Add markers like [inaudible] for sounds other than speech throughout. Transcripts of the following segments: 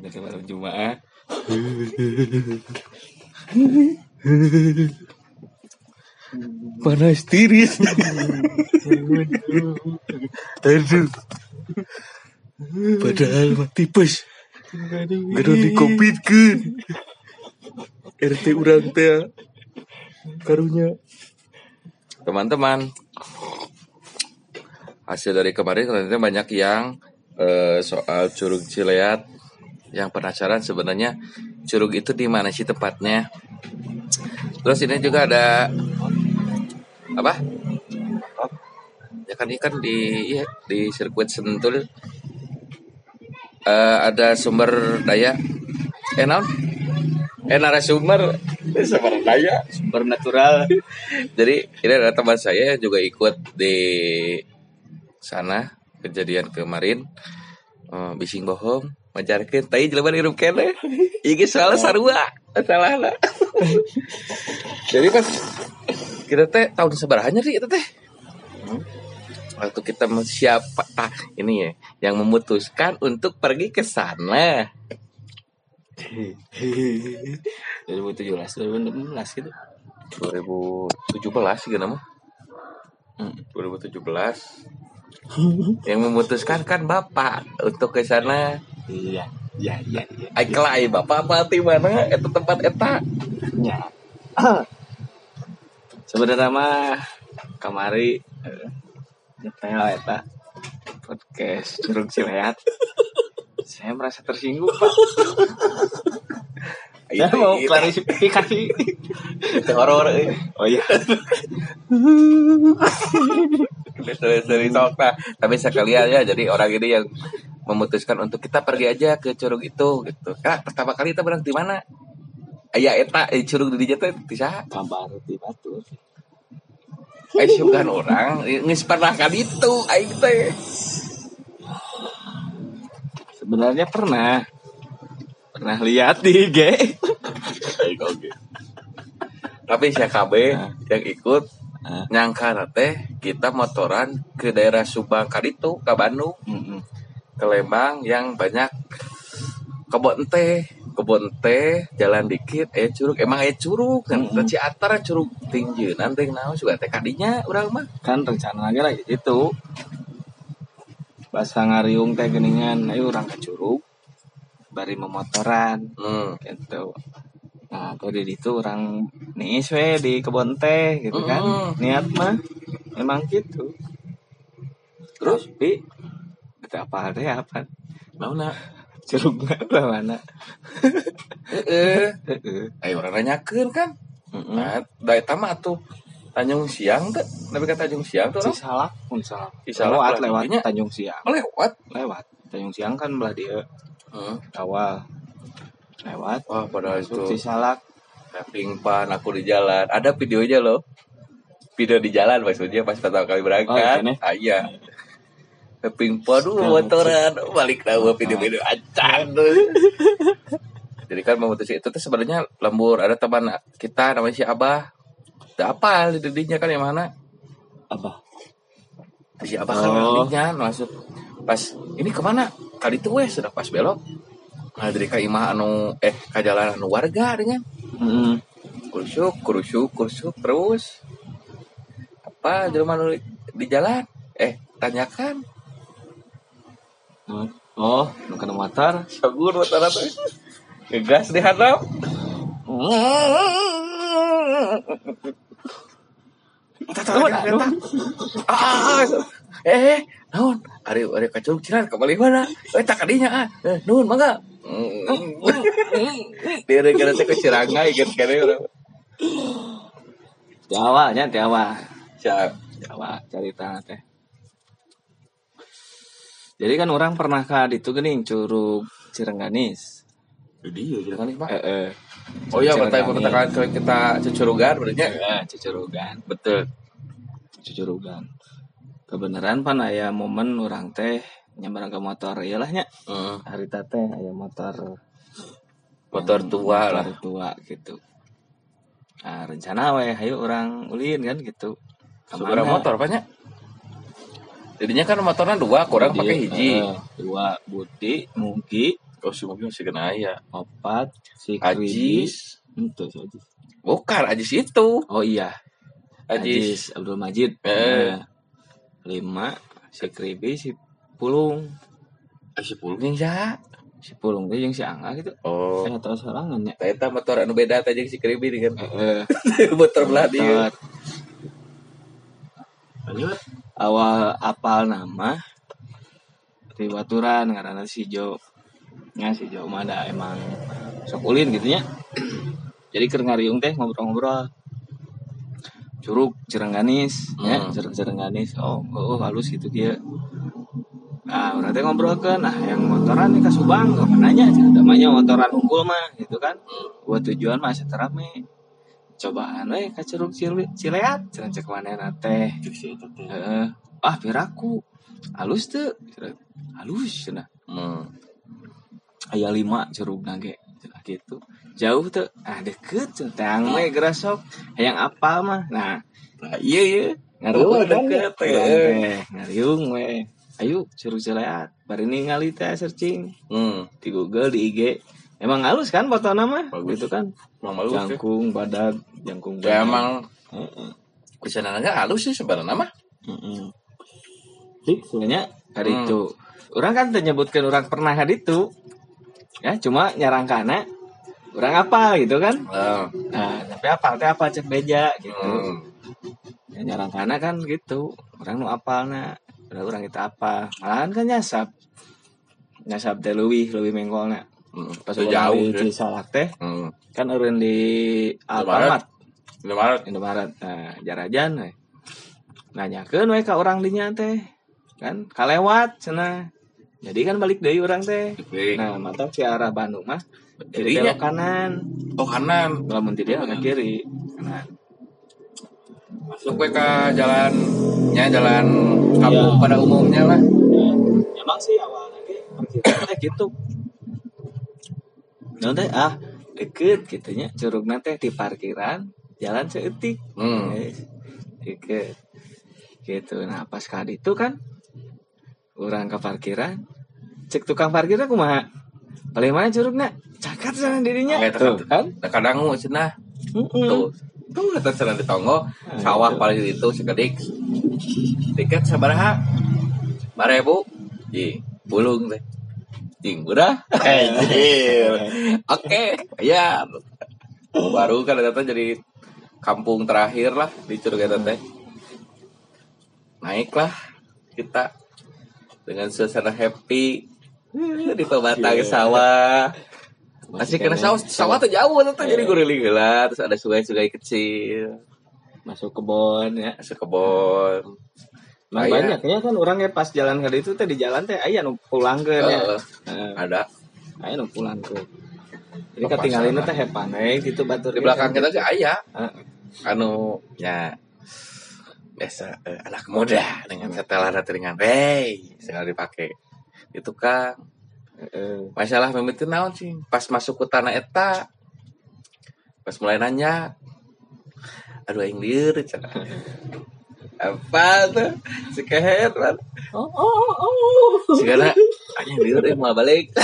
kan malam Jumat panas tiris. Aduh. Padahal mah tipes Gado di covid kan RT urang teh karunya. Teman-teman. Hasil dari kemarin ternyata banyak yang eh, soal curug Cileat yang penasaran sebenarnya curug itu di mana sih tempatnya. Terus ini juga ada apa? Ya kan ikan di iya, di sirkuit Sentul. Eh, ada sumber daya. Eh naon? eh narasumber. Sumber daya. Sumber natural. jadi ini ada teman saya yang juga ikut di sana. Kejadian kemarin. Eh, bising bohong majarkeun tai jelema hirup kene. Iki soalnya sarua salah lah. Jadi pas kita teh tahun seberahannya sih itu teh. Waktu kita siapa tah ini ya yang memutuskan untuk pergi ke sana. 2017, 2016 gitu. 2017 gitu mah Hmm, 2017 yang memutuskan kan bapak untuk ke sana Iya. Iya, iya, iya. Ai kelai bapak apa di mana eta tempat eta Ya. [clears throat] Sebenarnya mah kamari eh, nyetel eta podcast Curug Cileat. Saya merasa tersinggung, Pak. [laughs] Saya mau klarifikasi. itu horor eh. Oh iya. [laughs] dari dari sok tapi sekalian ya jadi orang ini yang memutuskan untuk kita pergi aja ke curug itu gitu ah pertama kali kita berang di mana Aya eta eh, curug di dinya teh bisa Kabar di batu. eh sugan orang geus pernah kan itu aing teh Sebenarnya pernah. Pernah lihat di IG. Tapi si KB yang ikut Ah. nyangka teh kita motoran ke daerah Subang kaditu ke Bandung Mm-mm. Ke Lembang yang banyak kebun teh kebun teh jalan dikit eh curug. Emang eh curug kan? Mm antara curug tinggi nanti naon juga teh kadinya urang mah? Kan rencana lagi lagi itu. Bahasa ngariung teh geningan ayo orang ke curug bari memotoran hmm. gitu. Nah kalau di itu orang nih we di kebun teh gitu kan. Niat mah emang gitu. Terus? Tapi kita apa? Ada apa? Naona curug nggak mana eh ayo orang nanyakeun kan? Nah da eta mah atuh Tanjung Siang teh. Nabi ka Tanjung Siang tuh Cisalak pun salah Cisalak lewat lewat. Tanjung Siang. Lewat. Lewat. Tanjung Siang kan belah dia. Hmm. awal. Lewat. Wah padahal masuk itu Cisalak. Pingpan aku di jalan. Ada videonya loh. Video di jalan maksudnya pas pertama kali Oh, berangkat ini? ah, iya pingpan dulu motoran. balik tahu video-video. Acang [laughs] tuh jadi kan memutuskan itu tuh sebenarnya lembur. Ada teman kita namanya si Abah. Tidak apa di didinya kan yang mana? Apa si Abah kan Oh. didinya masuk pas ini ke mana? Kali itu weh sudah pas belok. Nah dari ka imah anu eh ka jalan anu warga dengan Mm-mm. kurusuk kurusuk kurusuk terus. Apa jelema nu di jalan? Eh tanyakan oh nu kena motor? Sagur motor teh ngegas di hadap ah eh naon ari ari kacung cilan kembali mana? Eh tak kadinya ah. Eh nuhun mangga? Dia kira teh kecirangai gitu kene urang Jawa nya Jawa. Siap. Jawa cerita teh jadi kan orang pernah ke itu gening curug Cirengganis jadi ya jangan nih pak. Eh, eh. oh iya Cirengganis. betul kalau kita cucurugan berarti Eh, Cucurugan betul. Cucurugan. Kebenaran pan aya momen orang teh nyambarang ke motor. Iyalah Heeh. hari teh aya motor. Motor tua lah. motor tua gitu. Nah rencana we ayo orang ulin kan gitu. Seberapa motor banyak? Jadinya kan motornya dua, kurang pakai hiji. Eh, dua Budi Mugi Oh si mungkin masih kena ya. opat si Ajis. itu si Ajis Bukan Ajis itu. oh iya Ajis. Ajis Abdul Majid Eh. Nah, lima si Kribi si Pulung Ah, si pulung ya. si Pulung teh jeung si Angga gitu Oh. saya tahu serangan ya Eta motor anu beda jeung si Kribi kan. Heeh. [laughs] motor belah dia. Otot. Awal apal nama di Baturan karena si Jo. Nya si Jo mah ada emang sokulin gitu nya. [clears throat] Jadi keur ngariung teh ngobrol-ngobrol. Curug Cirengganis ya Hmm. Cireng Cirengganis oh oh halus gitu dia. Nah, berarti ngobrol kan, nah yang motoran nih ke Subang, gak nanya, namanya motoran unggul mah, gitu kan. Buat tujuan mah rame Cobaan we ka Curug Cile- Cileat, cenah cek manehna teh. Heeh. Ah, piraku. Halus tuh. Halus cenah. Hmm. Aya lima curug nage gitu. Jauh tuh. Ah, deket cenah tang we. Hayang apal mah. Nah, Nah, iya iya. ngariung Oh, deket eh. teh. Ngariung we. Ayo curug Cileat. Bari ningali teh searching Hmm. di Google di IG. Emang halus kan foto nama? Bagus. Gitu kan. Emang malu ya. Jangkung, badak, jangkung Ya badak. emang Heeh. nanya halus sih sebenarnya mah. Heeh. Fix sebenarnya hari Hmm. itu. Orang kan menyebutkan orang pernah hari itu. Ya, cuma nyarang kana orang apa gitu kan. Nah, Nah, tapi apa teh apa cek beja gitu. hmm. Ya, nyarang kana kan gitu. Orang nu apalna. Orang kita apa. Malahan kan nyasap. Nyasap teh leuwih, leuwih mengkolna. Hmm. Pas Itu jauh di sih. Cisalak teh Hmm. kan eureun di. Alfamart. Indomaret. Indomaret. Nah, jarajan we. Nanyakeun we ka urang dinya teh. Kan kalewat cenah. Jadi kan balik deui urang teh. Nah, mata ke arah Bandung mah belok kanan. Oh kanan. Lamun dia ke kiri. Kanan. Masuk we ke jalan nya jalan kampung Iya. pada umumnya lah. Emang sih awalnya gitu. Teh ah deket gitunya curugna teh di parkiran jalan seeutik. Hmm. Eh, deket. Gitu. Nah, pas kali itu kan orang ke parkiran cek tukang parkirnya kumaha paling mana curugna cakat sana dirinya Oke, tuh kan kadang mau cenah Mm-mm. tuh. Tuh kata cenah di tonggo Nah, sawah itu. paling itu sekedik. Tiket sabaraha? Barebu. Ih, bulung teh. Jing udah. Oke, ya. Baru kan kata jadi kampung terakhir lah di Curug teh. Naiklah kita dengan suasana happy di pematang Iya. sawah. Masih kena sawah, sawah tuh jauh tuh jadi guling gila, terus ada sungai-sungai kecil, masuk kebon ya masuk kebon. Nah, Aya. banyak ya kan orangnya pas jalan kali itu teh di jalan teh aya nu pulang ke ya. Nah, ada aya nu pulang ke. Jadi lah. teh hepane gitu batur di belakang kita sih ayah, Heeh. anu ya biasa eh, anak muda dengan setelan dengan hey sekali dipakai itu kan masalah memitu naon sih pas masuk ke tanah eta pas mulai nanya aduh yang cenah. [laughs] apa tuh si kehet man Oh oh oh. segala aja liur eh mau balik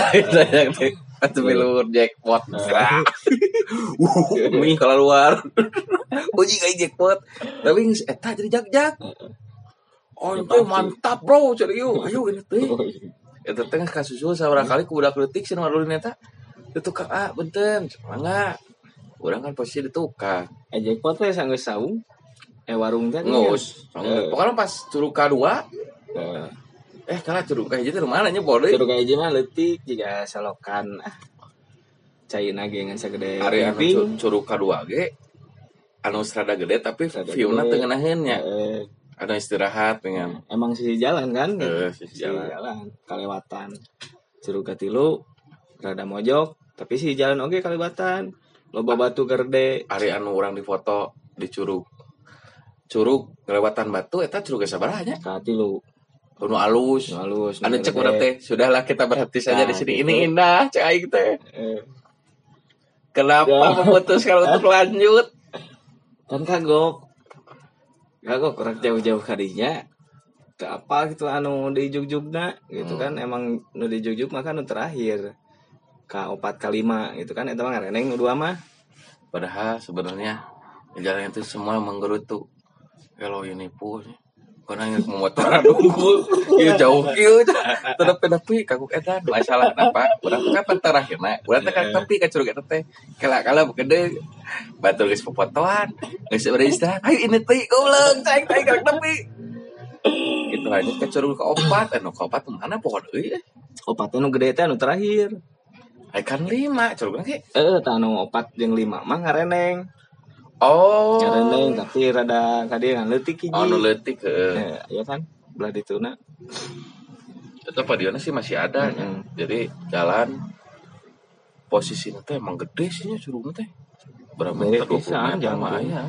[laughs] Atau milur jackpot [laughs] Uh, Ming kalau luar [laughs] Uji kayak jackpot Tapi eta jadi jak-jak Oh Ya, itu pasti. mantap bro Jadi yuk Ayo ini tuh Oh. Itu tengah kasusul sabar kali ku budak leutik sih ngarulin eta. Itu tukang ah benten, enggak. Urang kan posisi di tukang. Eh jackpot teh sanggeus saung. Eh warung teh. Ngos. Eh. Pokoknya pas curug kedua, Eh, eh kalah curug kayak gitu mana nya boleh. Curug kayak mah leutik jika selokan ah. Caina ge ngan sagede Hari anu curug kedua ge anu serada gede tapi view-na tengenaheun nya. Eh, Ada istirahat dengan emang sisi jalan kan? eh sisi Sisi jalan. jalan. Kalewatan. Curug katilu rada mojok, tapi si jalan oge kalewatan. Loba batu gerde. Hari anu orang difoto di curug curug kelewatan batu eta curug sabaraha nya? Katilu. Anu alus. Nu halus. nu Anu cek urang teh, sudahlah kita berhenti saja di Nah, sini. gitu. Ini indah, cek aing teh. Eh, Kenapa Ya. memutuskan [laughs] untuk lanjut? kan kagok. Kagok orang jauh-jauh kadinya. Ke apa gitu anu di jugjugna gitu Hmm. kan emang nu di jugjug mah kan nu terakhir ka opat kalima gitu kan eta mah ngareneng nu dua mah padahal sebenarnya jalan itu semua menggerutu kalau ini pun. Karena yang memotoran unggul ya jauh. Kieu tetep tapi kaku edan masalah. Apa urang teh kapan terakhirna urang teh kan tapi ka curug eta teh kala kala gede batur geus popotoan geus bari istirahat ayo ini teh goblok cai cai karek tapi itu hanya ke curug ke opat anu ke opat mana pohon euy opat nu gede teh anu terakhir. Ai kan lima curug ge eh tah anu opat jeung lima. Mah ngareneng oh. Ngareneng tapi rada ngan leutik hiji oh nu leutik heeh Eh, iya kan? Belah dituna tetap Padiona sih masih ada ya. Mm-mm. jadi jalan posisinya teh emang gede sih nya curug teh. Berapa meter? dua pisan, meter jangan mah tuh. aya.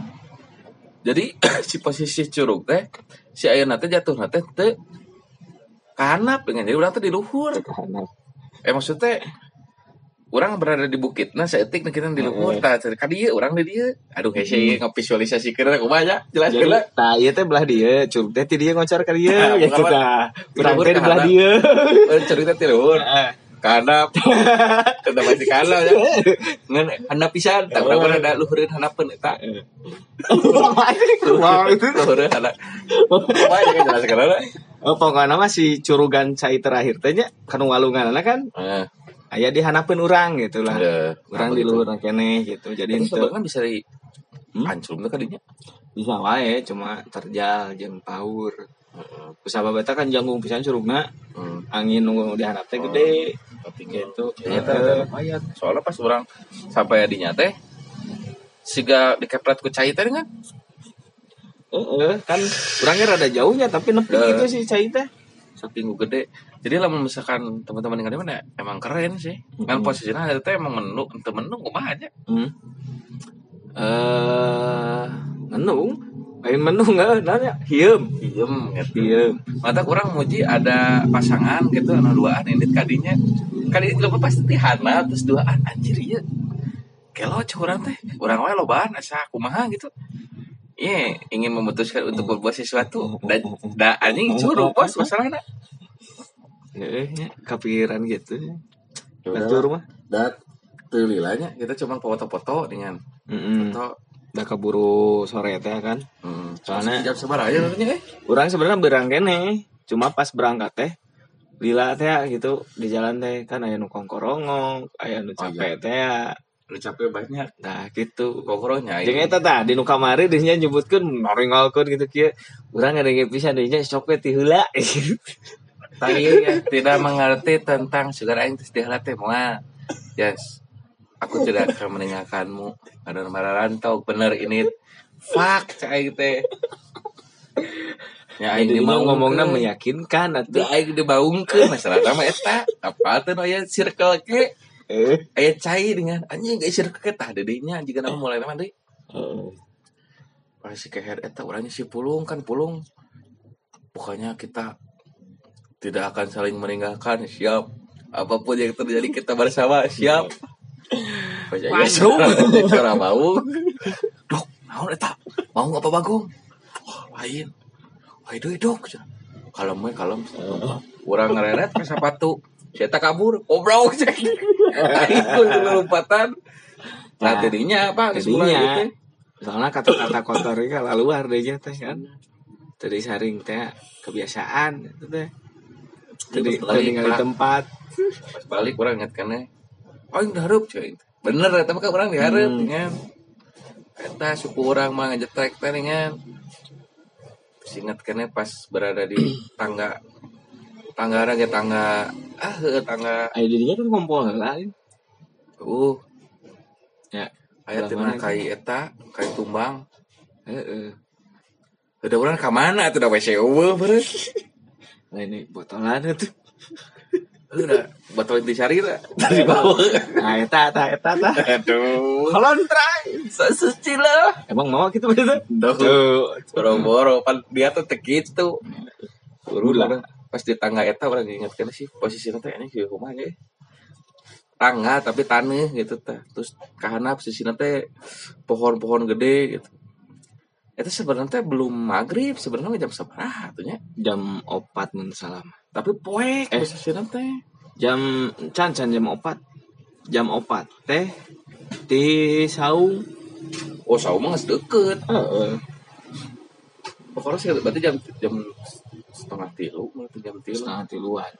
jadi [clears throat] si posisi curug teh si ayah teh jatuh teh teh kanap dengan jadi orang teh di luhur Karena eh maksudnya orang berada di bukit nah seetik nah kita di luhur Mm-mm. tah ka dieu orang di dieu aduh hese ngavisualisasi kira aku banyak jelas kira. tah ieu teh belah dieu curug teh ti dieu ngocor ka dieu [laughs] Nah, gitu pokoknya tah di urang luhur teh di belah kanan. dieu [laughs] curug teh di luhur Heeh. kanap. [laughs] Tetap masih kanap ya. Ngan handap pisan. Tak berapa ada luhureun hanapeun eta Wow, itu. luhureun handap banyak kan jelas kira Oh, pokoknya mah si curugan cai terakhir teh nya kan walungan kan Nah, aya di hanapeun urang gitu lah. ya. Urang di luhur kene gitu. Jadi itu sebenarnya bisa di Hmm? ancur tuh kadinya. bisa wae cuma terjal jeung paur. Kusaba beta kan janggung pisan curugna, Hmm. angin nu di handap teh gede Tapi gitu. Ya, eta ada lumayan. Soalnya pas orang sampai adinya teh siga dikepret ku cai teh kan. Heeh, kan urangnya rada jauhnya tapi nepi gitu sih cai teh. saking gue gede jadi lah misalkan teman-teman yang ada emang keren sih kan Mm-mm. posisinya ada teh emang menu untuk menu kumaha aja Hmm. Eh, menung. Lain menung enggak nanya. Hieum. diem gitu Hieum. mata kurang muji ada pasangan gitu anu duaan ini kadinya kali itu pasti hana terus duaan anjir iya kelo curang teh orang wae lobaan asa kumaha gitu Iya, ingin memutuskan untuk berbuat sesuatu dan da anjing curug bos masalahnya. Heeh, nya, kapikiran gitu. Udah. Batur mah. Dan telilanya kita cuma foto-foto dengan Heeh. foto. Udah keburu sore teh kan. Hmm, Soalnya- jam sebar aja nantinya eh. Urang sebenarnya berang kene, cuma pas berangkat teh lila teh gitu di jalan teh kan aya nu kongkorongong, aya nu capek teh. Lu capek banyak. Nah gitu. Kokronya Jeung eta tah di nu kamari dinya nyebutkeun noringalkeun gitu kieu. Urang ngadenge pisan dinya sok ti heula. [laughs] Tadi ya, tidak mengerti tentang segala yang terus teh moal. Yes. Aku tidak akan meninggalkanmu. Ada nomor rantau bener ini. Fuck cai teh. Ya aing Jadi mau dibaungkeun. meyakinkan Tuh atuh. aing dibaungkeun masalah nama eta. Apa tuh aya circle ke? Eh. Aya cai dengan anjing geus circle ke tah dedinya jika nama mulai nama deui. Pas si keher eta orangnya si pulung kan pulung. Pokoknya kita tidak akan saling meninggalkan. Siap. Apa pun yang terjadi kita bersama. Siap. [laughs] Masuk. cara mau dok mau eta mau apa bagong? Oh, lain. Wah itu dok kalem we kalem. Kurang ngereret ke sepatu. Saya tak kabur. Obrol. [laughs] Cek pun lompatan. Nah Nah, jadinya apa? Jadinya. Soalnya kata-kata kotor ini kalau luar deh teh kan. Tadi saring teh kebiasaan itu teh. Jadi tinggal di tempat. pas balik orang ingat kene oh yang diharap cuy bener eta mah kan orang diharap Hmm. dengan eta suku orang mah ngejetek teh dengan Terus ingat kene pas berada di [clears throat] tangga tangga ge tangga ah tangga Ayo dirinya kan kompol lain. uh Ya. aya Sebelah tina mana, kai eta kai tumbang Heeh. udah orang ka mana atuh da WC eueuh beureun [laughs] Nah ini botolan itu. [laughs] udah botol sari teh dari bawah Nah eta eta eta eta. aduh Kolon try. sesuci lah Emang mau gitu Duh. Tuh. boro-boro pan dia tuh teh gitu Ulah. Udah, pas di tangga eta orang ingat kan sih posisinya teh ini sih rumah ge tangga tapi tanah gitu teh terus kahana posisinya teh pohon-pohon gede gitu itu sebenarnya belum maghrib sebenarnya jam seberapa tuh nya Jam opat mun salam. tapi poek Eh. teh Jam can can jam opat. jam opat teh di saung oh saung mah deket Heeh. pokoknya sih berarti jam jam setengah tilu berarti jam tilu setengah tiluan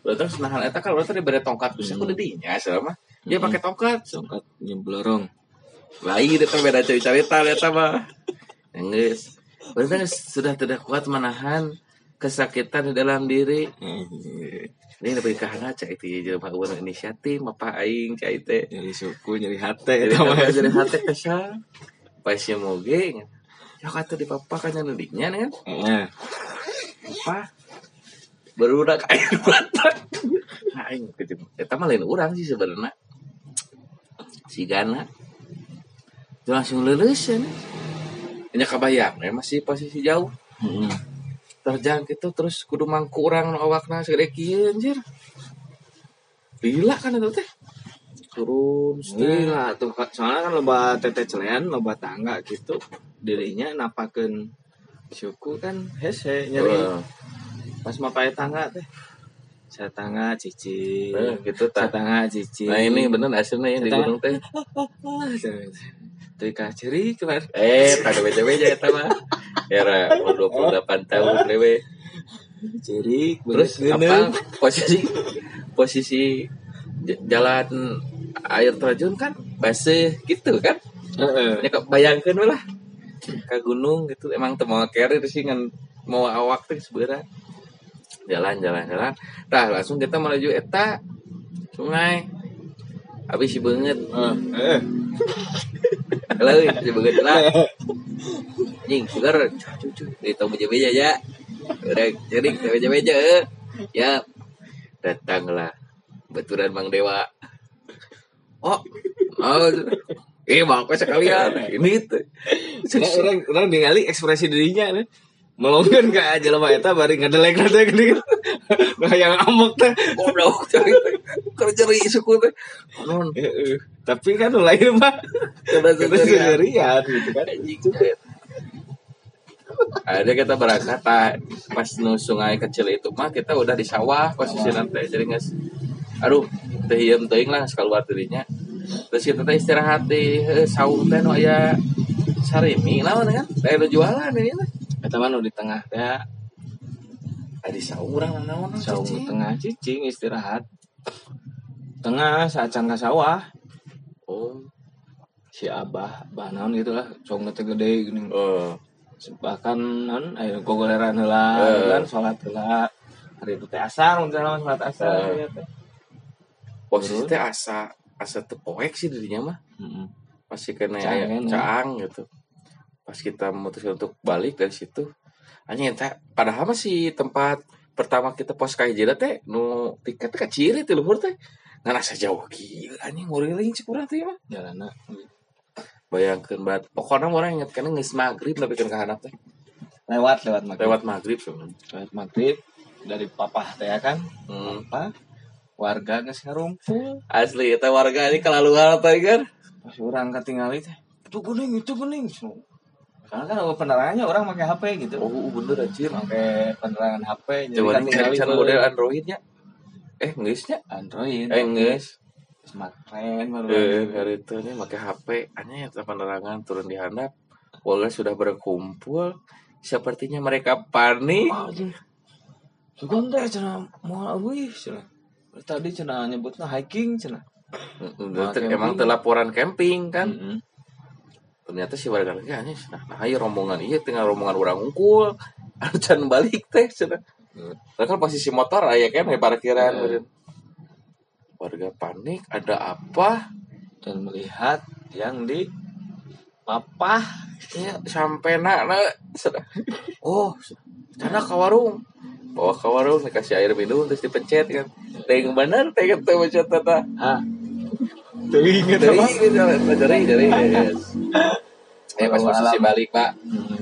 berarti senahan eta kan berarti diberi tongkat bisa Hmm. kudu dinya selama dia Hmm. pakai tongkat songkat nyemblorong lain itu beda cerita eta mah Nges. Berarti sudah tidak kuat menahan kesakitan di dalam diri. Ini lebih ke hana cai itu jelema urang inisiatif apa aing cai teh. nyeri suku nyeri hati Jadi eta mah. jadi hati kesal. Pas ya moge. Ya kata di papa kan yang dediknya kan. Heeh. Apa? Berudak air mata. Nah, aing gitu. Eta mah lain urang sih sebenarnya. Si Gana. Langsung lulus ya. Hanya kabayang ya masih posisi jauh. Heeh. terjang gitu terus kudu mangku orang awakna segede kieu anjir. Gila kan itu teh. Turun. Gila tuh soalnya kan loba tete celean loba tangga gitu dirinya napakeun suku kan hese nyeri Wah, pas mapai tangga teh saya tangga cici eh, gitu saya tah. tangga cici Nah ini bener hasilnya ya di gunung teh. [laughs] tuh kah ceri kemarin Eh, pada beja-beja eta mah. Era umur 28 tahun lewe. ceri Terus apa posisi posisi jalan air terjun kan basah gitu kan? Ya kok bayangkeun we lah. Ka gunung gitu emang teu mau carry sih ngan mau awak teh sebenarnya. Jalan jalan jalan. Tah langsung kita menuju eta sungai. Habis si banget. [laughs] [laughs] si banget lah. [laughs] Jing, sugar. Cucu, itu beja-beja ya. Udah, beja-beja. eh. Ya, datanglah betulan Bang Dewa. Oh, oh, eh mau apa sekalian? Ini itu. Orang orang ningali ekspresi dirinya nih melonggan ke aja lah eta bari ngadelek nanti gini nah yang amok teh Goblok kerja ri suku teh. Non. Tapi kan nu lain mah kita sudah sendirian gitu kan. Ada kita berangkat ah, pas nu sungai kecil itu mah kita udah di sawah posisi nanti jadi nggak aduh teh iem teuing lah keluar dirinya terus kita teh istirahat di eh, saung teh nu aya sarimi naon kan? Teh nu jualan ini eta mah nu di tengah teh Ah, di saung urang naon di tengah cicing istirahat. Tengah saacang ka sawah oh si abah naon gitu lah cong teh gede gini. Oh. Bahkan non ayo gogoleran heula Eh. kan salat heula. Hari itu teh asar mun salat salat asar Eh. ya teh. Posisi teh asa asa teu poek sih dirinya mah. Heeh. masih kena Caang, caang gitu. Pas kita memutuskan untuk balik dari situ hanya eta padahal masih tempat pertama kita pos kahijina teh nu tiket teh kaciri teh luhur teh. Ngan asa jauh. Gila anjing nguriling kurang teh mah. Jalanna. Bayangkeun banget pokoknya orang inget kan geus maghrib tapi kan kahanap teh. Lewat lewat maghrib. Lewat maghrib sebenarnya lewat maghrib dari papah teh ya kan? Hmm. apa warga geus ngarumpul asli eta warga ini kelaluan teh kan pas orang ketinggali teh itu kuning itu kuning karena kan kalau penerangannya orang pakai HP gitu oh bener anjir pakai penerangan HP jadi coba kan nih cari tinggali model androidnya eh geusnya Android eh geus smartphone baru Eh, hari itu nih pakai HP, hanya ya penerangan turun di handap. Warga sudah berkumpul. Sepertinya mereka panik. Sugan teh cenah moal euy cenah. Tadi cenah nyebutna hiking cenah. Mm. Emang telah laporan camping kan. Heeh. Ternyata si warga lagi hanya nah, nah iya rombongan iya tinggal rombongan orang unggul. Can [laughs] balik teh cenah. Hmm. Kan posisi motor aya kan di parkiran. Hmm. Warga panik, ada apa? Dan melihat yang di papah Ya, sampai nak nak Cenah. [laughs] Oh, sana ke warung. Bawa ke warung dikasih air minum terus dipencet kan. Teng bener teng itu pencet tata. ah Dari apa dari dari yes. Eh pas posisi balik pak, Hmm.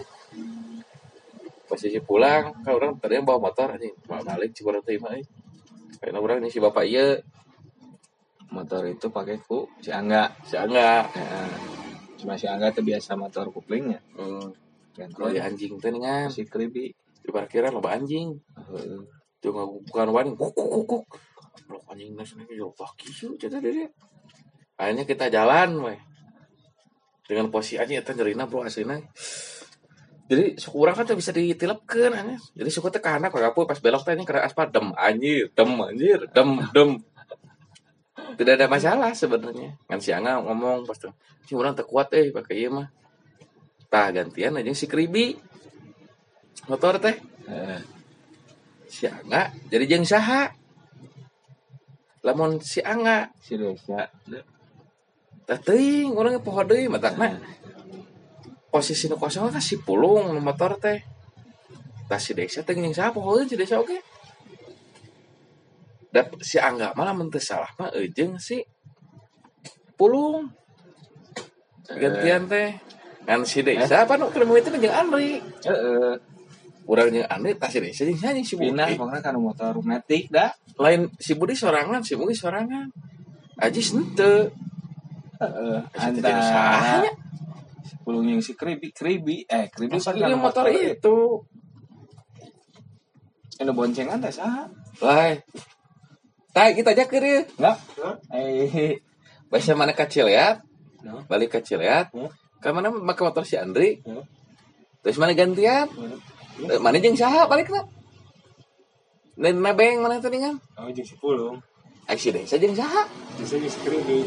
posisi pulang kan orang tadinya bawa motor anjing, bawa balik cuma teh mah. eh. Karena orang ini si bapak iya, motor itu pakai ku si Angga si Angga. ya, cuma si Angga tuh biasa motor kuplingnya Hmm. Kalau di anjing teh kan si kribi di parkiran loba anjing. Heeh. Cuma bukan wani kuk kuk kuk anjing nasi nasi jauh kaki su cerita dia akhirnya kita jalan weh dengan posisi anjing eta nyerina bro aslinya jadi suku orang kan tuh bisa ditilapkan anjing. Jadi suku teh kana kok apa pas belok teh ini kena aspal dem anjir dem anjir dem dem. Tidak ada masalah sebenarnya. Kan si Angga ngomong pas tuh si orang terkuat eh pakai iya mah. Tah gantian aja si kribi. Motor teh. Heeh. si Angga jadi jeng saha. Lamun si Angga si Desa teh teuing urang poho deui matakna posisi nu kosong kan si pulung nu motor teh. Tah si Desa teh jeung saha pohoeun si Desa oge da si Angga malah mun teu salah mah eujeung si pulung. Gantian teh. Kan si Desa apa nu keur itu jeung Andri. Heeh. Urang jeung Andri tah si Desa jeung jeung si pindah Budi pokoknya kan motor metik dah. Lain si Budi sorangan si Budi sorangan. Ajis henteu [laughs] Sahanya. antara sepuluh yang si kribi kribi eh kribi Masa kan ini motor itu ini boncengan teh sah Lai. Tai kita aja kiri. enggak eh Bahasa mana kecil ya? No. Balik kecil ya. Ke mana pakai motor si Andri? Hmm. Terus mana gantian? Eh, Mana jeung saha balik na? Dan nebeng mana tadi kan? oh jeung si pulung Ai si Desa jeung saha? jeung si kribi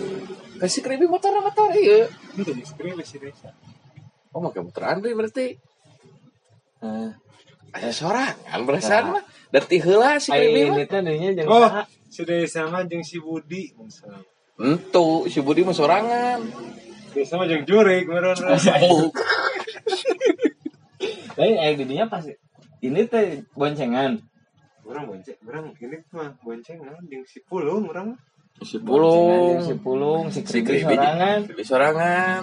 Kasih kribi motor motor ieu. itu si kribi si desa Oh, make motor Andri berarti. eh Aya sorangan berasa Nah. mah. Dan ti heula si kribi mah. ini teh dinya jeung Oh, si Desa mah jeung si Budi. Entu si Budi mah sorangan. Desa mah jeung Jurik, meureun. [laughs] Oh, Tapi eh dinya pas ini teh boncengan Urang bonceng, urang ini mah boncengan jeung si Pulung urang mah. Si Pulung. si pulung si Si kribi kribi sorangan Kribi sorangan.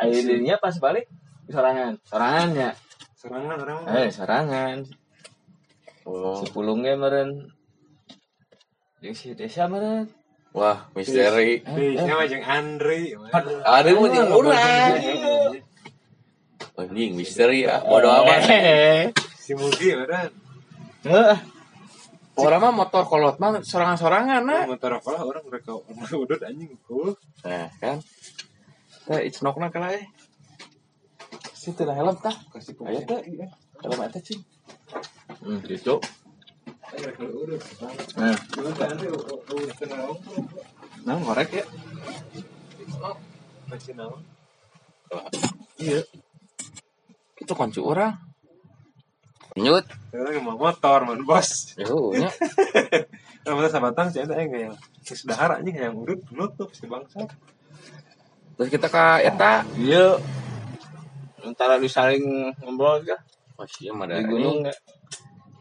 Ayo dinya pas balik sorangan sorangan ya Serangan urang mah. eh sorangan Oh. si pulungnya meren jeung si desa meren Wah, misteri. Desa mah jeung Andri. Ada mau jeung urang. Anjing misteri ya. Bodoh amat. Eh, Si Mugi urang. Heeh. Orang mah motor kolot mah sorangan-sorangan nah. Motor apa lah urang mereka udut anjing. Uh, Nah, kan. Teh icnokna kala eh. Situ dah helm tah. kasih Aya teh. Helm eta cing. Hmm, gitu. Nah, teh udah. Nah, korek ya. Masih naon? Iya. Itu kunci orang. Nyut. Urang mah motor man bos. Yo, nya. Kalau sabatang sih ada yang kayak geus dahar anjing yang urut nutup si bangsa. Terus kita ke eta. iya. Antara disaling ngobrol ya Oh, iya mah di gunung ya.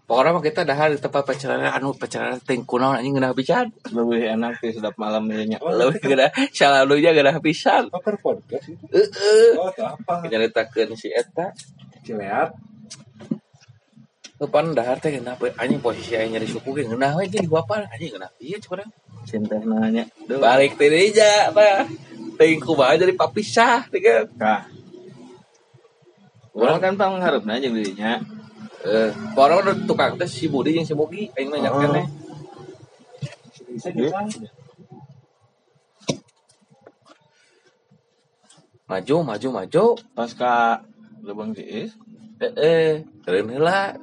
Pokoknya mah kita dahar di tempat pacaran anu pacaran ting kunaon anjing geunah pisan. Lebih enak sih sedap malam ini. Leuwih geunah salalunya geunah pisan. Apa podcast itu? Heeh. Oh, itu apa? Nyaritakeun si eta. Cileat. Depan dahar teh pe- anjing posisi aya nyari suku ge geunah we jeung bapak anjing geunah ieu cenah. Cinta nanya. Balik teh deui ja tah. Teuing kumaha jadi papisah teh kan. Kah. Orang kan pangharep aja dirinya. Eh, orang udah tukang teh si Budi jeung si Bogi aing mah nyakeun teh. Bisa Iya. juga. Maju, maju, maju. Pas ka Lubang Ciis. Eh, eh, keren heula.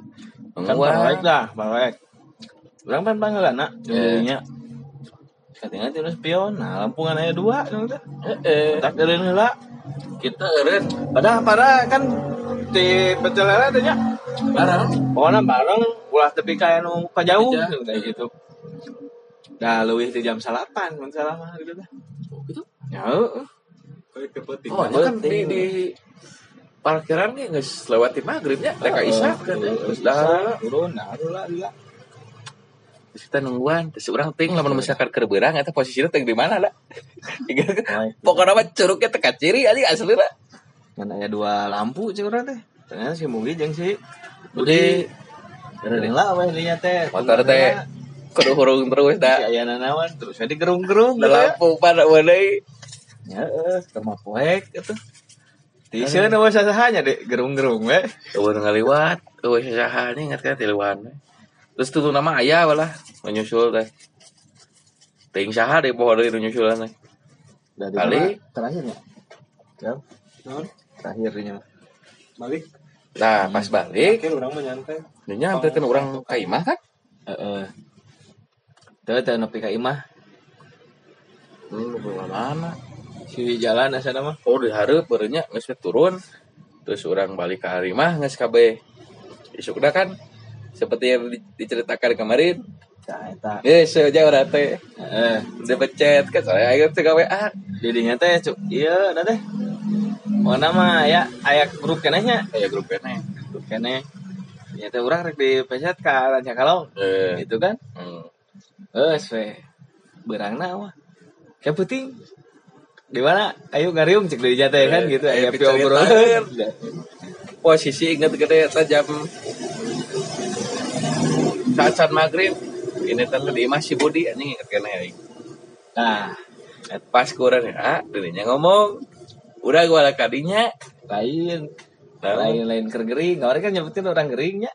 Kan bawek dah, bawek. Orang kan panggilan nak. Eh. Dirinya. Katanya itu spion. Nah, lampungan aja dua. gitu. Eh, eh, Tak keren heula. kita keren. Padahal padahal kan di pecel lele teh nya. Barang. Pokoknya bareng ulah tepi kayak nu jauh Aja. gitu, kayak gitu. Dah leuwih di jam salapan mun salah mah gitu dah. Oh, gitu. Ya, heeh. Kayak kepeting. Oh, kan di, di parkiran nih geus lewati maghribnya, mereka isya kan ya. Terus dah turun, nah, lah, lah. terus kita nungguan, terus orang ting lamun misalkan keur beurang eta posisinya ting di mana lah. [laughs] Pokoknya mah curugnya teka ciri anjing asli lah. Kan aya dua lampu urang teh. Ternyata si Mugi jeung si Budi Gering lah weh dinya teh. motor teh kudu hurung terus Si dah. aya nanawan terus di gerung-gerung gitu ya. lampu pada deui. Ya keur poek gitu. Tiseun we sasahanya deh gerung-gerung we. Eueuh ngaliwat, eueuh saha nih ingat kan tiluan. terus tuh nama ayah lah menyusul teh ting saha deh pohon dari nyusulan teh Dari Kali. mana? terakhir ya terakhirnya Balik. nah pas balik Akhir orang menyantai. dia hampir kan orang kaimah kan Heeh. Tuh, tuh nepi ka imah. hmm, mana Si jalan asa nama. oh di berenya nggak turun terus orang balik ke harimah KB isuk udah kan seperti yang di- diceritakan kemarin eta. eh sejauh orang teh Heeh. udah becet kan saya ayo teh WA Didinya teh cuk. Iya, da teh. Mana mah ya aya grup kenehnya. kayak grup kene Grup keneh. Ya teh urang rek dipeset ka Ranca Kalong. eh Gitu kan. hmm. Geus we. Berangna mah. Kayak penting. Di mana? Ayo ngariung cek dari jatuh kan Eh, gitu. ayo Aya pi piceritakeun. obrolan. [laughs] posisi inget gede jam saat saat maghrib ini teh di masih Budi anjing inget kena ya Nah, pas kurang ya dirinya ngomong udah gua lah kadinya lain Nah, lain-lain ker gering. Kemarin kan nyebutin orang geringnya.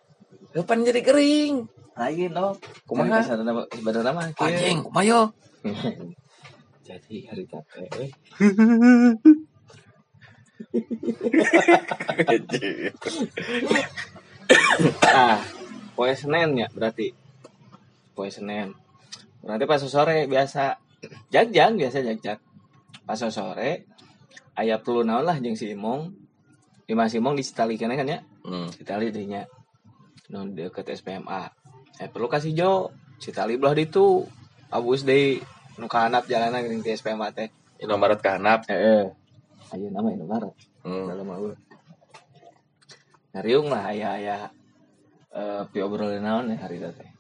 kapan jadi kering Lain dong. Kumaha? Sebenarnya mah. kieu. anjing kumayo [laughs] Jadi hari capek. ah, poe Senin ya berarti. Poe Senin. Berarti pas sore biasa jajan biasa jajan. Pas sore aya perlu naon lah jeung si Imong. Di Mas Imong di Citali kan ya. hmm. Citali dinya. Non deket SPMA. Saya perlu kasih Jo. Citali belah ditu. Abus deui nu kahanap jalanan geuning ti SPMA teh. Indomaret kahanap Heeh. Ayo nama Indomaret. hmm. dalam aku ngariung lah ayah ayah eh pi obrolan naon ya hari teh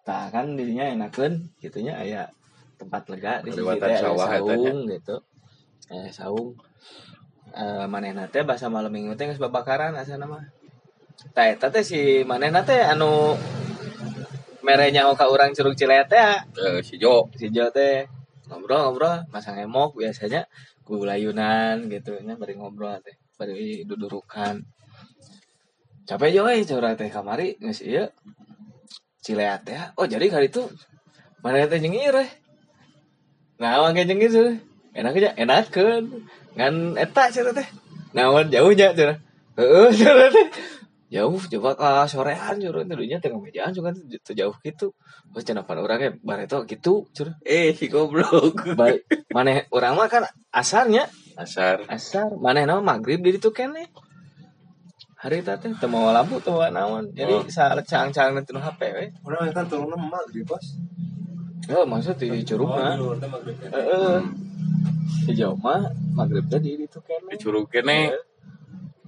tah kan dirinya enakeun gitunya ayah tempat lega di Lewatan teh aya sawah saung gitu aya saung eh manehna teh bahasa malam minggu teh geus babakaran asana mah tah eta teh si manehna teh anu merenya ka urang curug Cileut teh ya. Eh, si Jo. Si Jo teh. Ngobrol-ngobrol masang emok biasanya gulayunan gitu nya bari ngobrol teh bari dudurukan. Capek Jo euy curah teh kamari geus ieu Cileat teh oh jadi kali itu mana teh jeung reh nah mangke jeung ieu enak aja enakeun ngan eta curah teh. Naon jauhnya curah heeh teh jauh coba ke sorean curah teh dunya tengah mejaan juga teh jauh gitu. Oh, cenah pan urangnya bareto gitu curah eh si goblok. Baik maneh orang mah kan asarnya. Asar. Asar maneh nama maghrib di itu kene hari itu teh teu mawa lampu mawa naon. Jadi Oh. saat cang-cang nanti nu HP we Orang kan turun di pos. oh maksud di curug mah? Di luar teh maghrib. heeh. Di jauh mah maghrib teh di itu kene dicurug kene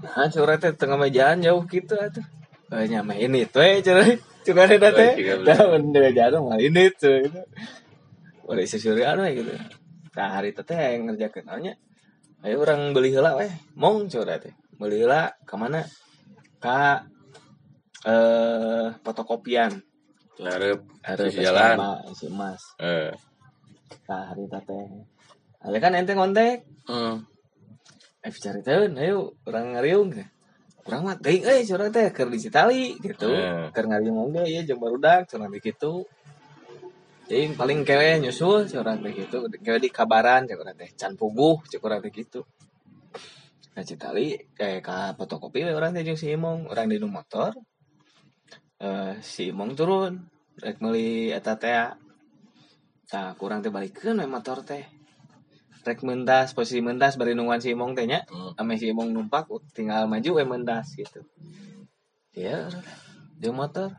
nah curah teh tengah mejaan jauh gitu atuh eh nyama ini tuh eh curah curah teh teh dah bener jatuh mah ini tuh gitu. Boleh sesurian we gitu nah hari itu teh yang ngerjakeun naonnya ayo orang beli heula weh mong curah teh beli heula ke mana? Ka eh fotokopian. Ngarep harus jalan. si mas eh. Nah hari teh Ada kan ente ngontek? Hmm. eh caritaeun ayo urang ngariung urang mah teuing euy curang teh keur di Citali gitu. Hmm. keur ngariung oge ieu jeung barudak curang kitu. Jadi paling kewe nyusul curang teh gitu kewe di kabaran cek urang teh. Can puguh cek urang teh gitu nah Citali kayak ka fotokopi we urang teh jeung si Imong. Urang di motor eh si Imong turun. Rek meuli eta teh Nah, kurang teh balikeun we motor teh. Rek mendas, posisi mendas bari nungguan si Imong teh nya. Hmm. Ame si Imong numpak tinggal maju we mendas gitu. Ya, di motor.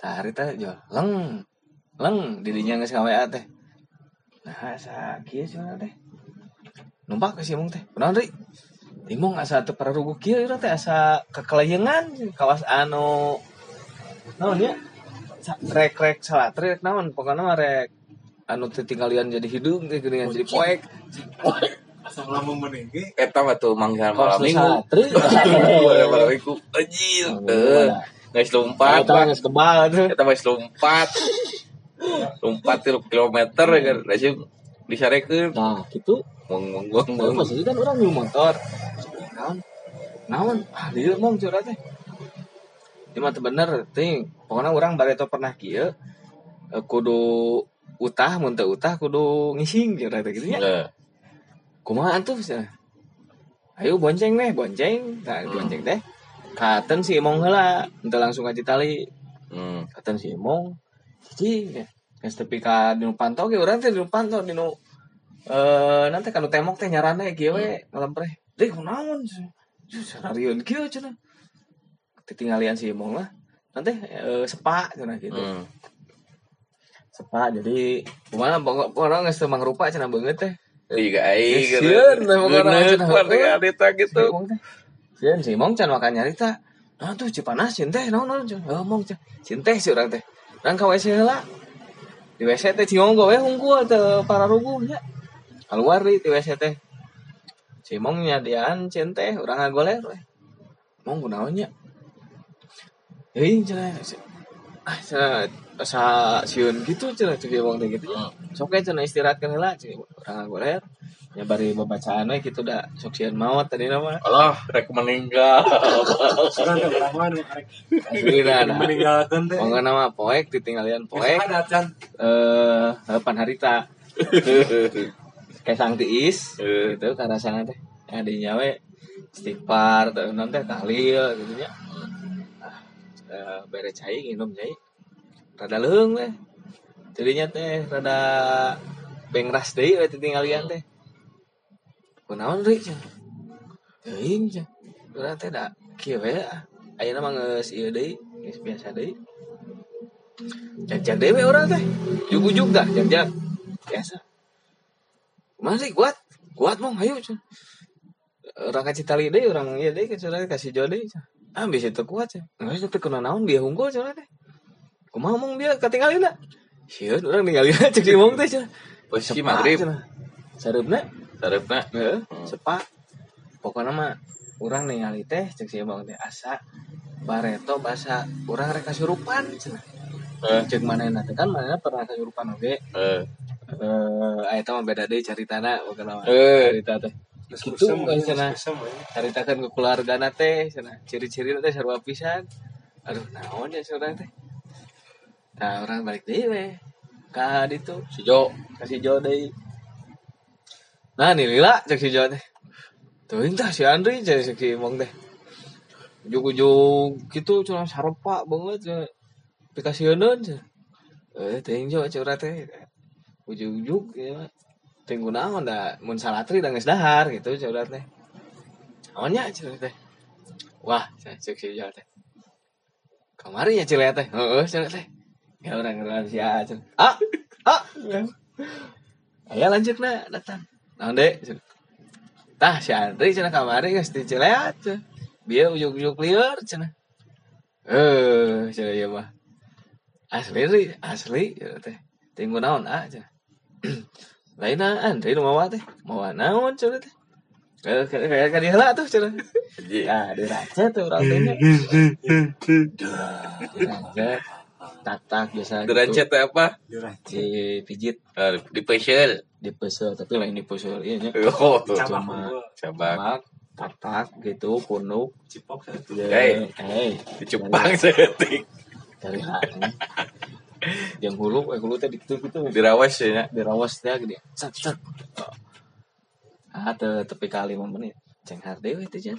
Tah hari teh jo leng. Leng didinya geus ngawe teh. Nah, sa kieu cenah teh. Numpak ke si Imong teh. Kunaon ri? Imong asa teu pararugu kieu ieu teh asa kekeleyengan kawas anu naon ya? Rek rek salat rek naon pokoknya mah rek anu teu tinggalian jadi hidung teh geuningan jadi poek Asal lama meninggi. eta mah tuh manggal malam minggu. satri [laughs] malam minggu anjir eh geus lompat. Eta geus kebal kita masih lompat. Lompat tilu kilometer kan? Langsung disarekeun. Nah gitu mong mong mong Nah, mong maksudnya kan orang nyewa motor. Naon? Naon? Ah dia mong curhat teh. Ini mah bener ting. Pokoknya orang bareto pernah kieu eh, kudu utah mun teu utah kudu ngising gitu gitu nya Eh, kumaha tuh cenah ayo bonceng deh bonceng. Nah bonceng teh katen si emong heula ente langsung aja tali. Hmm. katen si emong cici ya geus tepi ka dinu panto ge urang teh dinu panto dinu eh nanti kanu temok teh nyarana kieu we ngalempreh deui kunaon sarariun kieu cenah ditinggalian si emong lah. Nanti eh, sepa cenah gitu. Hmm. Sepa jadi kumaha pokok orang geus teu mangrupa cenah beungeut teh Iya aing gitu. Sieun, teh pokokna Bener, cenah. Adita gitu. Sieun si Mong can makan nyarita. Nah tuh cipanas cin teh naon naon can. Oh Mong can. Cin teh si urang teh. Urang ka WC heula. Di WC teh cionggo we hungkul teh para rubuh nya. Keluar di WC teh. Si Mong nyadian cin teh urang ngagoler we. Mong kunaon nya? Euy cenah. Ah cenah asa sieun gitu cenah cek Mong teh gitu. nya. Sok we cenah istirahatkeun heula cek urang ngagoler. Ya bari babacaan we kitu da sok sieun maot tadi nama. Allah, rek meninggal. Aslinya ada. meninggalkeun teh. Pokoknya nama poek ditinggalian poek Ada can. eh harapan harita [laughs] kayak sang tiis Eh. gitu karena sana teh ya nyawe istighfar tuh nanti tahlil gitu nya ah, eh, bere cai nginum cai rada leung teh jadinya teh rada bengras deui we ditinggalian teh. Kunaon deui cenah teuing cenah urang teh da kieu we ah. ayeuna mah geus ieu deui geus biasa deui. Jak-jak dewe orang teh. Ujug-ujug dah jak-jak biasa. Masih kuat. Kuat mong ayo Cun. orang kasih tali deh orang iya deh kasih kasih jode ah bisa itu kuat sih nggak bisa kena naon dia unggul cuman teh kumaha mong dia ketinggalin lah. Sieun orang ninggalin aja cek si mong teh Posisi maghrib. sarupna Sarepna. heeh sepak. Pokoknya mah orang ningali teh cek si mong teh asa bareto bahasa orang rek kasurupan cenah Eh, cek mana nanti kan mana pernah kasurupan oge eh, eh ayat mah beda deh cerita na bukan nama Eh. cerita teh. Gitu, kusem, kan, cenah. kusem, we. cerita kan ke keluarga teh cenah ciri-ciri teh sarua pisan. Aduh naon ya saudara teh nah orang balik deh we. Ka ditu si Jo. kasih jo deui nah nih lila cek si jo teh tuh entah si Andri cek si Mong teh ujung-ujung gitu cuma sarepa banget cenah dikasiheuneun cenah eh teh jo curhat teh ujug-ujug ya. Tunggu naon da mun salatri da geus dahar gitu curhat teh. Naonnya curhat teh. Wah cek si jo teh. Kamari ya cilea teh. Heeh curhat teh ya orang rahasia cenah ah ah. Ayo lanjut na datang. Deh cenah. tah si Andri cenah kamari geus diceleat bieu ujug-ujug lieur cenah eh cenah ya mah. Asli ri. Asli cenah teh. Tinggu naon ah cenah [clears throat] lain Andri nu mawa teh. Mawa naon cenah teh. Kayak kayak diheula tuh cenah Anjing. ya diraca tuh orang [laughs] teh tatak biasa Derajat teh apa? dipijit Eh, di facial. dipesel tapi lain dipesel iya nya Oh, Cuma- cabak. Tatak gitu punuk. Cipok saya. Hey. eh Di Jepang setik. dari hati yang hulu eh hulu teh gitu gitu. Dirawas ya. dirawas teh gede set set ah tepi kali lima menit. Ceng hardewe teh jan.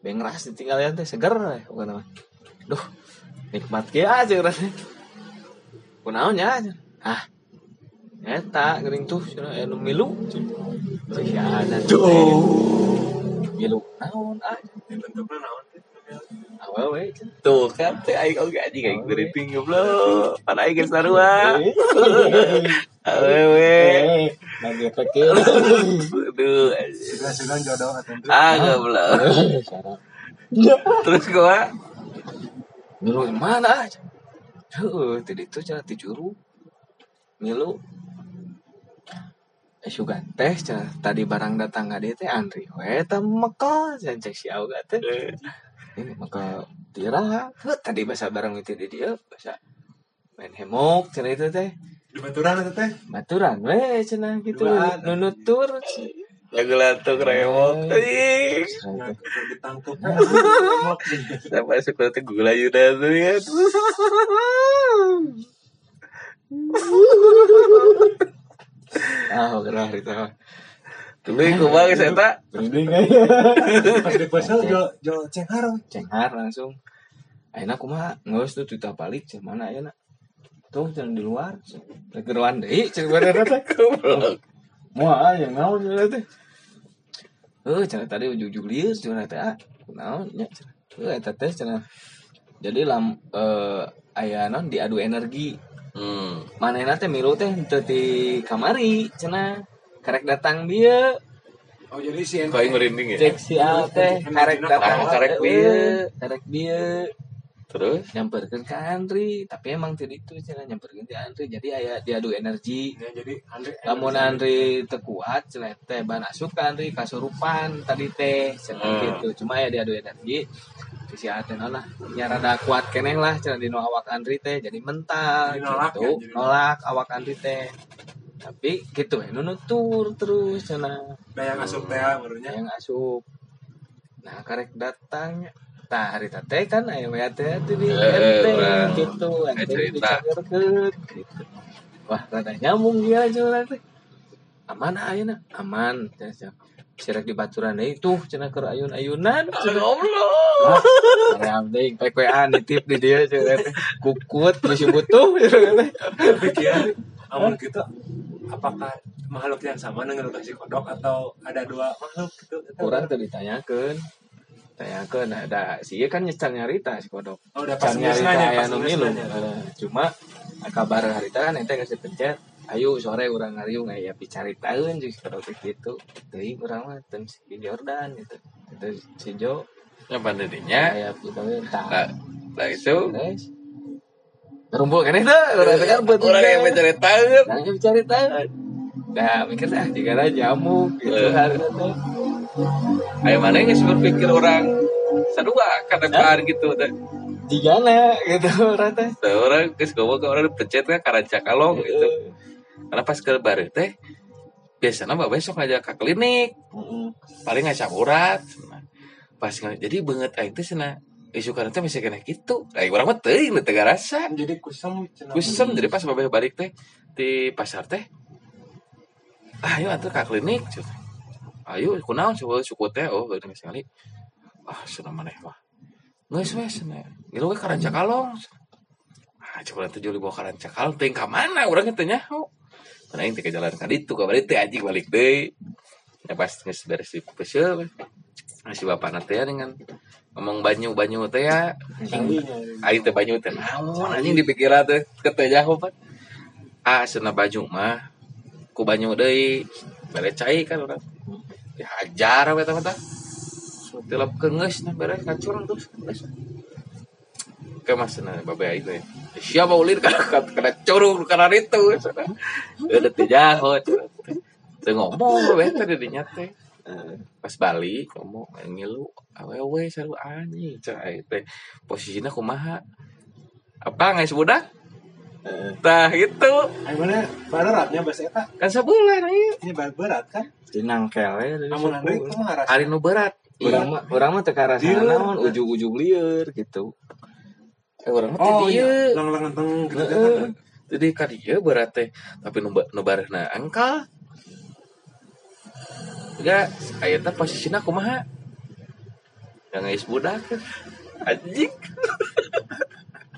Bengras ditinggalin teh seger we bukan mah duh nikmat ge aja rasanya kunaon nya aja ah eta geuning tuh cenah anu milu cenah sia milu naon ah Bentuknya naon teh? awal we Tuh kan teh aing oge anjing aing briefing goblok. Pan aing geus sarua. [laughs] Awewe. eh lagi pikir Aduh. anjing. Sudah-sudah jodoh atau enggak? Ah, goblok. [laughs] syarat Terus gua milu mana aja. Heuh, tadi itu cenah ti juru. Milu. Eh sugan teh tadi barang datang ka dieu teh Andri. We meko cenah cek si Auga teh. Ini maka tira tadi bahasa barang itu di dia bahasa main hemok cenah itu teh. Di baturan itu teh. baturan we cenah gitu. Nunutur lagu Ih, Yang udah ditangkep. sampai suka tuh gula yuda tuh ya? Ah gerah itu dulu iku bang saya tak Merinding Pas di pasar jual jual cenghar. cenghar langsung. Aku mah ngeus tuh tuh balik. Ya nak? Tuh jangan di luar. Lagi ruan deh cek bener teh mau aja naon cenah teh eh cenah tadi ujung-ujung lieur cenah teh ah naon nya cenah eh eta teh cenah jadi lam eh aya naon diadu energi. Hmm. mana teh milu teh teu di kamari cenah karek datang dia Oh jadi si kau yang merinding ya? Cek si Al teh karek datang Ah, karek Eh, dia. karek dia terus? Nyamperkan ke Andri tapi emang tidak itu cina nyamperkan ke Andri. Jadi aya diadu energi. Ya jadi Andre. lamun Andri tekuat cina teh ban asup ke Andri kasurupan tadi teh cina Hmm. gitu. Cuma ya diadu energi. Si Aten lah nyarada kuat keneh lah cina dino awak Andri teh jadi mental Jadi nolak gitu. ya, jadi nolak. Awak Andri teh. Tapi gitu ya nutur terus cina. Daya ngasup teh barunya. yang asup nah karek datang Tah hari teh kan teh teh di Eh, RT urang. gitu ente cerita. dicagerkeun gitu. Wah, rada nyambung dia aja teh. Aman ayeuna, aman. Cenah, cenah. Sirek di baturan deui tuh cenah keur ayun-ayunan. Allah Aream deui PPA nitip di dia cenah teh. Kukut geus butuh cenah [laughs] teh. Tapi kira amun gitu apakah makhluk yang sama dengan si kodok atau ada dua makhluk gitu? Kurang teh ditanyakeun. Tanyakeun ada si ieu kan nyecan nyarita si kodok. Oh udah pas nyarita aya pas nu milu. Cuma kabar harita kan ente geus dipencet. Ayo sore urang ngariung aya picaritaeun jeung si kodok kitu. Deui urang mah teu si Jordan gitu. Itu si Jo yang pandedinya aya putaweun nah, tah. nah itu Guys. Rumpul kan itu, teh kan buat orang yang mencari tahu Nah, picaritaeun. Nah, mikir ah jika jamu gitu harita teh. Ayo mana yang berpikir orang sadua ke depan gitu Jigana gitu teh. Teh, orang geus ngomong ke orang pencet kan karanca kalong gitu. Karena pas ke baru teh biasanya mbak besok ngajak ke klinik. Paling ngajak urat. Nah, pas jadi banget aing teh cenah isu karena teh masih kena gitu. Aing orang mah teuing teu rasa Jadi kusam kusem jadi pas babeh balik teh di pasar teh ayo antar ke klinik cut. Ayo kunaon coba suku teh oh geuning sekali ah cenah maneh mah geus we cenah ngilu we karanca kalong. Ah coba nanti juli bawa karanca kalong. Teuing ka mana urang teh nyaho mana aing teh ke jalan ka ditu ka balik teh anjing balik deui ya pas geus beres di peseul si bapak nanti ya dengan ngomong banyu banyu teh ya aing teh banyu teh naon anjing di pikiran teh keteh jauh pan ah cenah baju mah. Ku banyu deui bere cai kan urang dihajar teh mah tilap keungeus nah bere kacurang terus geus ke mas cenah babe aing teh siapa ulin? [laughs] Kana kana curung kana itu udah jauh cenah teu ngomong we teh di dinya teh Eh, pas balik ngomong ngilu awewe saru anjing cai teh. Posisinya kumaha? Apa nggak budak tah gitu. Ayo mana beratnya bahasa eta? kan sebulan aja Ini berat berat kan? Di nangkel ya dari Amun Andre suku. itu mah hari nu berat. Urang mah urang mah teu karasa naon? Ujug-ujug lieur gitu. eh orang mah Oh iya, lang-lang teng gitu kan. jadi ka dieu berat teh. Tapi nu nu barehna angkal. Enggak, aya teh posisina kumaha? Yang geus budak anjing.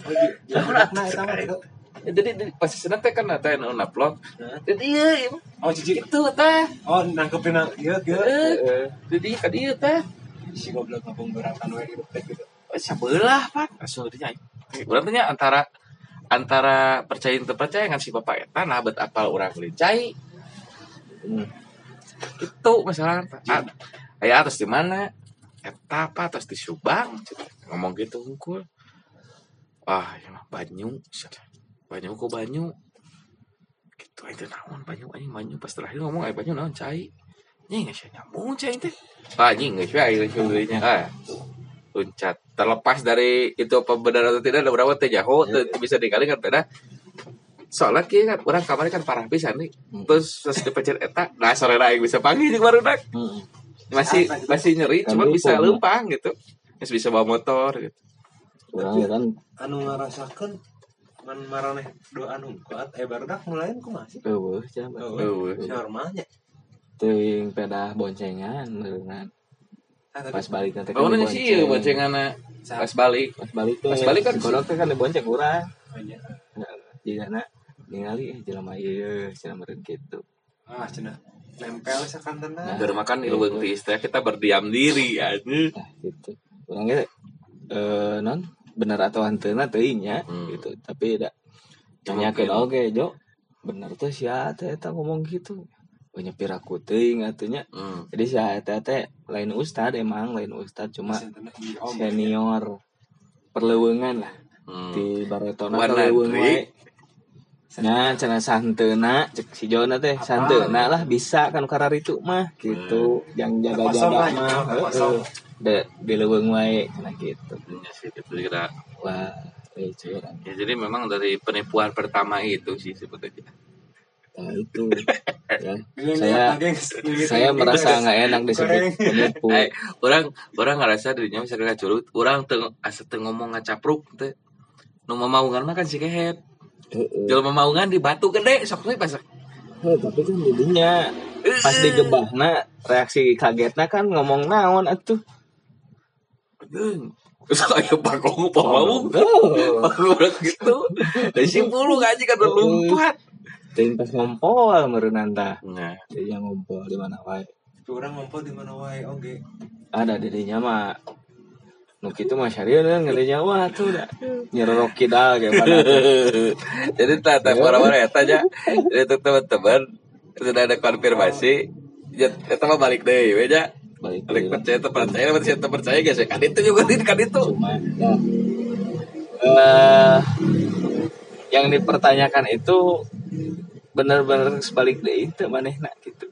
Oh, di- di budakna gitu. Jadi di- posisina teh kan teh nu naplok Heeh. jadi ieu Oh cici. itu teh Oh nangkepin ieu. Heeh. jadi ka dieu teh Si goblok ngapung beratan we hidup teh gitu. sebelah pak aslinya berarti antara antara percaya dan percaya kan si bapak eta nah bet apal orang licai Hmm. itu masalah ah, aya atas di mana eta apa atas di Subang ngomong gitu hungkul ah ya mah banyu cenah. Banyu ku banyu? Gitu aja naon banyu? Anjing banyu pas terakhir ngomong ay banyu naon cai? Nya nggak sih nyambung cai teh. Ah anjing nggak sih air nya ah. Loncat terlepas dari itu apa benar atau tidak ada berapa teh jauh bisa dikali kan beda soalnya kia kan orang kamarnya kan parah pisan nih. Hmm. terus terus dipencet eta nah sore yang bisa panggil jeung barudak Heeh. masih gitu? masih nyeri Kan cuma bisa lempang gitu. Masih bisa bawa motor gitu. Urang ya kan anu ngarasakeun man maraneh dua anu kuat eh baru dah mulai ku masih? Eueuh cenah. Eueuh. normalnya teuing pedah boncengan meureungan pas balik nanti oh nanya sih iya boncenganna pas balik. Pas balik teh Pas balik kan kodok teh kan dibonceng urang banyak. Jadi anak ningali eh jelema ieu cenah meureun kitu ah cenah nempel sakantena Nah. Baru makan ilmu di istilah kita berdiam diri ya nah gitu. Urang ge eh non bener atau hanteuna teuing nya Hmm. gitu tapi da Mungkin. nanyakeun oge jo bener tuh sia teh eta ngomong gitu Oh, nyepir aku teuing atunya hmm. jadi si eta teh lain ustad emang lain ustad cuma senior perleuweungan lah Hmm. di baretona Warna nya cenah santeuna cek si Jona teh santeuna lah bisa kan karar itu mah gitu. Yang Kosong jaga-jaga mah ya, heeh. de di leuweung wae cenah gitu. Iya sih itu kira. Wah eh ya jadi memang dari penipuan pertama itu sih sebetulnya. Nah itu. [laughs] Ya. Saya saya merasa nggak enak disebut penipu. [laughs] Eh, orang orang ngerasa dirinya misalnya ngacurut orang teng asa teu ngomong ngacapruk teh. Nu mah kan si kehet Heeh. jual mamaungan di batu gede sok teh pas Heh, tapi kan jadinya pas digebahna reaksi kagetna kan ngomong naon atuh Geung. terus kayak bakong pamaung Oh. bakong gitu dari simpulu aja kan udah lompat Ting pas ngompol meureun tah. nah Dia ngompol di mana wae. Orang ngumpul di mana wae oge. Ada dirinya mah nu kitu mah syariah ngelinya wah tuh da nyerorok kidal kayak mana. [laughs] Jadi tata orang-orang ya tanya. Jadi teman-teman sudah ada konfirmasi. Ya kita mah balik deh ya balik balik lah. percaya terpercaya percaya siapa percaya guys ya. Kan itu juga kan itu. Cuma ya eh yang dipertanyakan itu benar-benar sebalik deh itu manehna gitu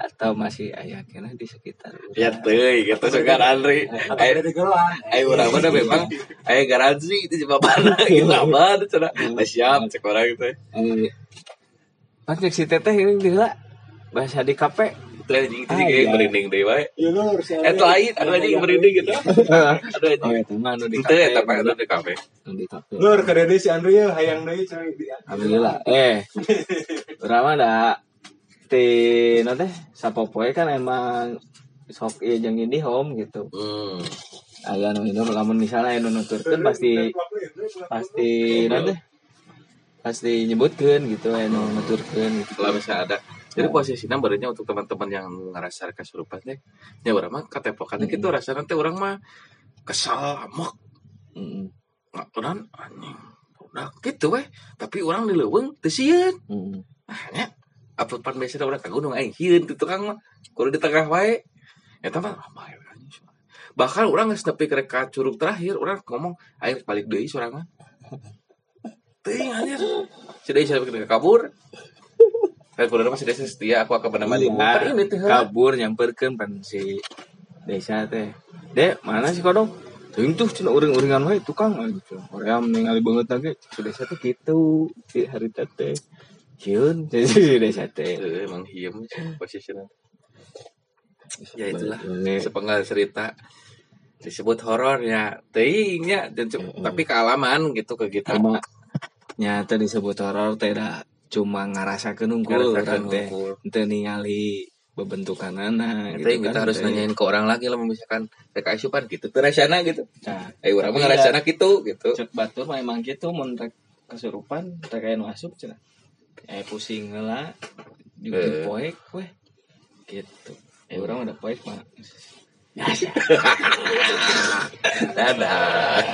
atau masih ayah kena di sekitar ya tuh gitu sekarang Andri ada di gelan. Ayo orang mana memang Ayo garansi itu cuma [laughs] mana gitu apa cina Nah, siap cek orang gitu pas cek si teteh ini dia bahasa di kafe. Itu anjing itu Ah, sih kayak iya. merinding deh wae. Ya eh itu lain ada anjing merinding gitu. [laughs] Ada oh anjing ya teman nu di itu kafe. ya tapi ada di kafe. Di kafe. Lu harus ke Dede si Andri ya hayang di alhamdulillah. Eh [laughs] berapa dah ti nanti sapopoe kan emang sok iya jeung di home gitu. Hmm. Aya nu ini lamun misalnya anu nuturkeun pasti pasti nanti pasti nyebutkeun gitu anu nuturkeun gitu. Kalau misalnya ada jadi posisinya barunya untuk teman-teman yang ngerasa kesurupan teh ya orang mah katepokan gitu rasa nanti orang mah kesal amok. Heeh. nggak orang anjing udah gitu weh tapi orang di leuweung teu sieun Heeh. Apa pan biasa orang ke gunung aing hieun di tukang mah. Kudu di tengah wae eta mah ah, bae we, anjing. bahkan orang geus nepi ke curug terakhir orang ngomong air balik deui sorangan teuing anjir. Sudah bikin kabur. Kan kudu masih desa setia aku akan teh. heula. kabur nyamperkeun pan si desa teh. Dek mana si kodok Ting tuh cina uring-uringan wae tukang. Gitu. Orang ningali banget lagi desa teh gitu si hari teh Si desa teh. Eh, emang hiem posisinya. Ya itulah. sepenggal cerita. Disebut horor ya teuing nya dan tapi kealaman gitu ke kita. Nyata disebut horor teh dah cuma Ngerasakeun urang teh. teu ningali bebentukanana Gitu gitu kita kan harus teh. nanyain ke orang lagi lah misalkan mereka asupan gitu terasana gitu. Nah, eh orang mah Iya. ngerasana gitu gitu. Cek batur mah emang gitu mun kesurupan nu asup cenah eh pusing heula juga Eh. poek weh. Gitu. Eh orang udah poek mah [laughs] dadah